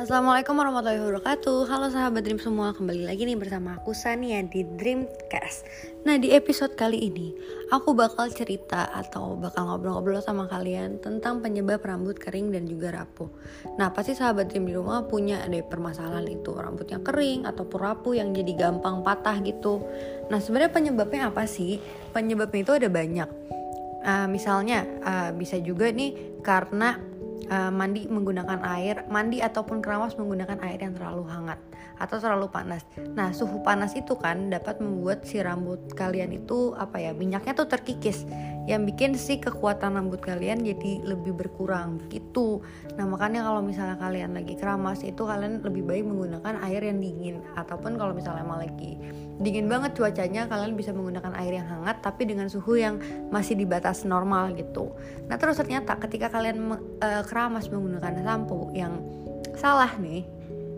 Assalamualaikum warahmatullahi wabarakatuh. Halo sahabat Dream semua Kembali lagi nih bersama aku Sania di Dreamcast. Nah di episode kali ini Aku bakal cerita atau bakal ngobrol-ngobrol sama kalian Tentang penyebab rambut kering dan juga rapuh. Nah pasti sahabat Dream di rumah punya ada permasalahan itu. Rambutnya kering ataupun rapuh yang jadi gampang patah gitu. Nah sebenarnya penyebabnya apa sih? Penyebabnya itu ada banyak. Uh, Misalnya uh, bisa juga nih karena uh, mandi menggunakan air, mandi ataupun keramas menggunakan air yang terlalu hangat atau terlalu panas. Nah, suhu panas itu kan dapat membuat si rambut kalian itu apa ya, minyaknya tuh terkikis yang bikin si kekuatan rambut kalian jadi lebih berkurang gitu. Nah, makanya kalau misalnya kalian lagi keramas itu kalian lebih baik menggunakan air yang dingin ataupun kalau misalnya emang lagi dingin banget cuacanya kalian bisa menggunakan air yang hangat tapi dengan suhu yang masih di batas normal gitu. Nah, terus ternyata ketika kalian uh, keramas menggunakan sampo yang salah nih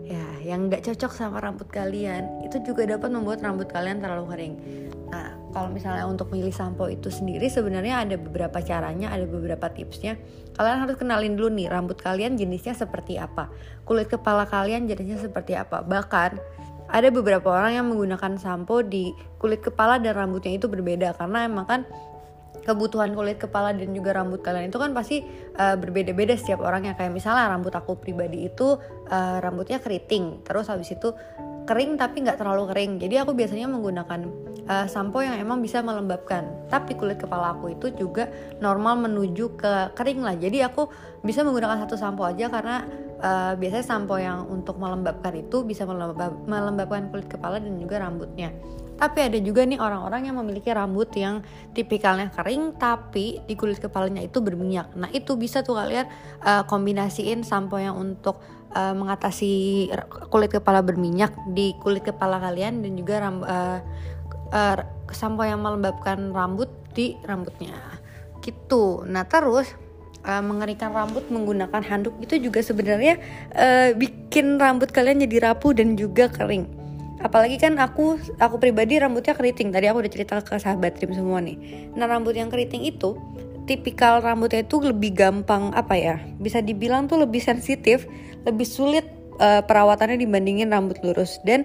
ya yang nggak cocok sama rambut kalian itu juga dapat membuat rambut kalian terlalu kering nah kalau misalnya untuk milih sampo itu sendiri sebenarnya ada beberapa caranya ada beberapa tipsnya. Kalian harus kenalin dulu nih rambut kalian jenisnya seperti apa. Kulit kepala kalian jenisnya seperti apa. Bahkan ada beberapa orang yang menggunakan sampo di kulit kepala dan rambutnya itu berbeda. Karena emang kan kebutuhan kulit kepala dan juga rambut kalian itu kan pasti uh, berbeda-beda setiap orang ya. Kayak misalnya rambut aku pribadi itu uh, rambutnya keriting. Terus habis itu kering tapi nggak terlalu kering. Jadi aku biasanya menggunakan uh, sampo yang emang bisa melembabkan. Tapi kulit kepala aku itu juga normal menuju ke kering lah. Jadi aku bisa menggunakan satu sampo aja karena uh, biasanya sampo yang untuk melembabkan itu bisa melembab melembabkan kulit kepala dan juga rambutnya tapi ada juga nih orang-orang yang memiliki rambut yang tipikalnya kering tapi di kulit kepalanya itu berminyak. Nah itu bisa tuh kalian uh, kombinasiin sampo yang untuk uh, mengatasi kulit kepala berminyak di kulit kepala kalian dan juga ram, uh, uh, sampo yang melembabkan rambut di rambutnya. Gitu. Nah terus uh, mengeringkan rambut menggunakan handuk itu juga sebenarnya uh, bikin rambut kalian jadi rapuh dan juga kering. Apalagi kan aku aku pribadi rambutnya keriting. Tadi aku udah cerita ke sahabat trim semua nih. Nah rambut yang keriting itu tipikal rambutnya itu lebih gampang apa ya bisa dibilang tuh lebih sensitif lebih sulit uh, perawatannya dibandingin rambut lurus. Dan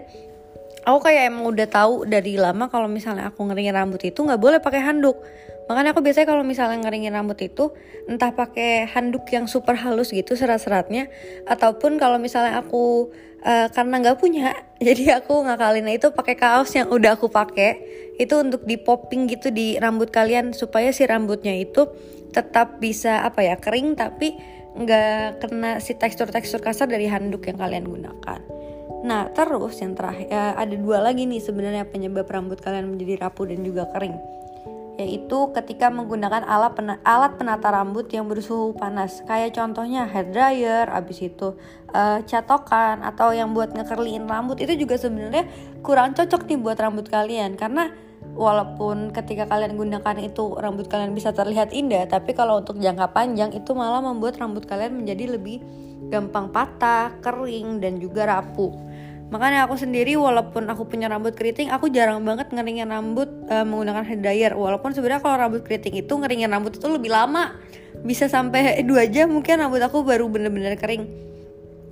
aku kayak emang udah tahu dari lama kalau misalnya aku ngeringin rambut itu nggak boleh pakai handuk makanya aku biasanya kalau misalnya ngeringin rambut itu entah pakai handuk yang super halus gitu serat-seratnya ataupun kalau misalnya aku uh, karena nggak punya jadi aku ngakalinnya itu pakai kaos yang udah aku pakai itu untuk di popping gitu di rambut kalian supaya si rambutnya itu tetap bisa apa ya kering tapi nggak kena si tekstur-tekstur kasar dari handuk yang kalian gunakan. Nah terus yang terakhir ya, ada dua lagi nih sebenarnya penyebab rambut kalian menjadi rapuh dan juga kering. Yaitu ketika menggunakan alat pen alat penata rambut yang bersuhu panas. Kayak contohnya hair dryer abis itu uh, catokan atau yang buat ngekerliin rambut. Itu juga sebenarnya kurang cocok nih buat rambut kalian. Karena walaupun ketika kalian gunakan itu rambut kalian bisa terlihat indah tapi kalau untuk jangka panjang itu malah membuat rambut kalian menjadi lebih gampang patah, kering dan juga rapuh Makanya aku sendiri walaupun aku punya rambut keriting, aku jarang banget ngeringin rambut uh, menggunakan hair dryer. Walaupun sebenarnya kalau rambut keriting itu ngeringin rambut itu lebih lama, bisa sampai dua jam mungkin rambut aku baru bener-bener kering.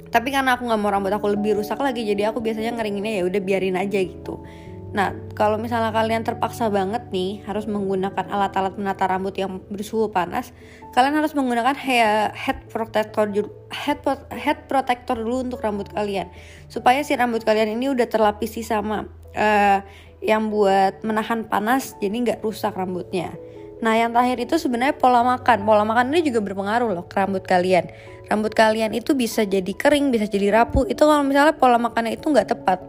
Tapi karena aku nggak mau rambut aku lebih rusak lagi, jadi aku biasanya ngeringinnya ya udah biarin aja gitu. Nah, kalau misalnya kalian terpaksa banget nih harus menggunakan alat-alat menata rambut yang bersuhu panas, kalian harus menggunakan head protector head head protector dulu untuk rambut kalian supaya si rambut kalian ini udah terlapisi sama uh, yang buat menahan panas jadi nggak rusak rambutnya. Nah, yang terakhir itu sebenarnya pola makan. Pola makan ini juga berpengaruh loh ke rambut kalian. Rambut kalian itu bisa jadi kering, bisa jadi rapuh. Itu kalau misalnya pola makannya itu nggak tepat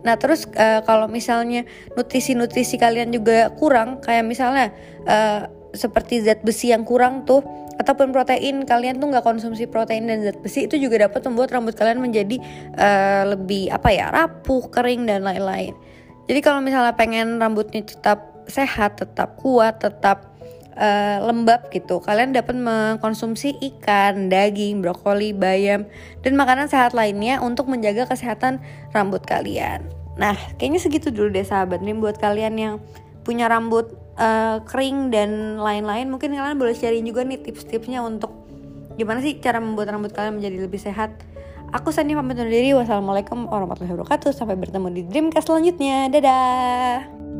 Nah terus uh, kalau misalnya nutrisi-nutrisi kalian juga kurang, kayak misalnya uh, seperti zat besi yang kurang tuh, ataupun protein kalian tuh nggak konsumsi protein dan zat besi itu juga dapat membuat rambut kalian menjadi uh, lebih apa ya rapuh, kering dan lain-lain. Jadi kalau misalnya pengen rambutnya tetap sehat, tetap kuat, tetap uh, lembab gitu. Kalian dapat mengkonsumsi ikan, daging, brokoli, bayam, dan makanan sehat lainnya untuk menjaga kesehatan rambut kalian. Nah, kayaknya segitu dulu deh sahabat nih buat kalian yang punya rambut uh, kering dan lain-lain. Mungkin kalian boleh sharing juga nih tips-tipsnya untuk gimana sih cara membuat rambut kalian menjadi lebih sehat Aku Sani pamit undur diri. Wassalamualaikum warahmatullahi wabarakatuh. Sampai bertemu di Dreamcast selanjutnya. Dadah.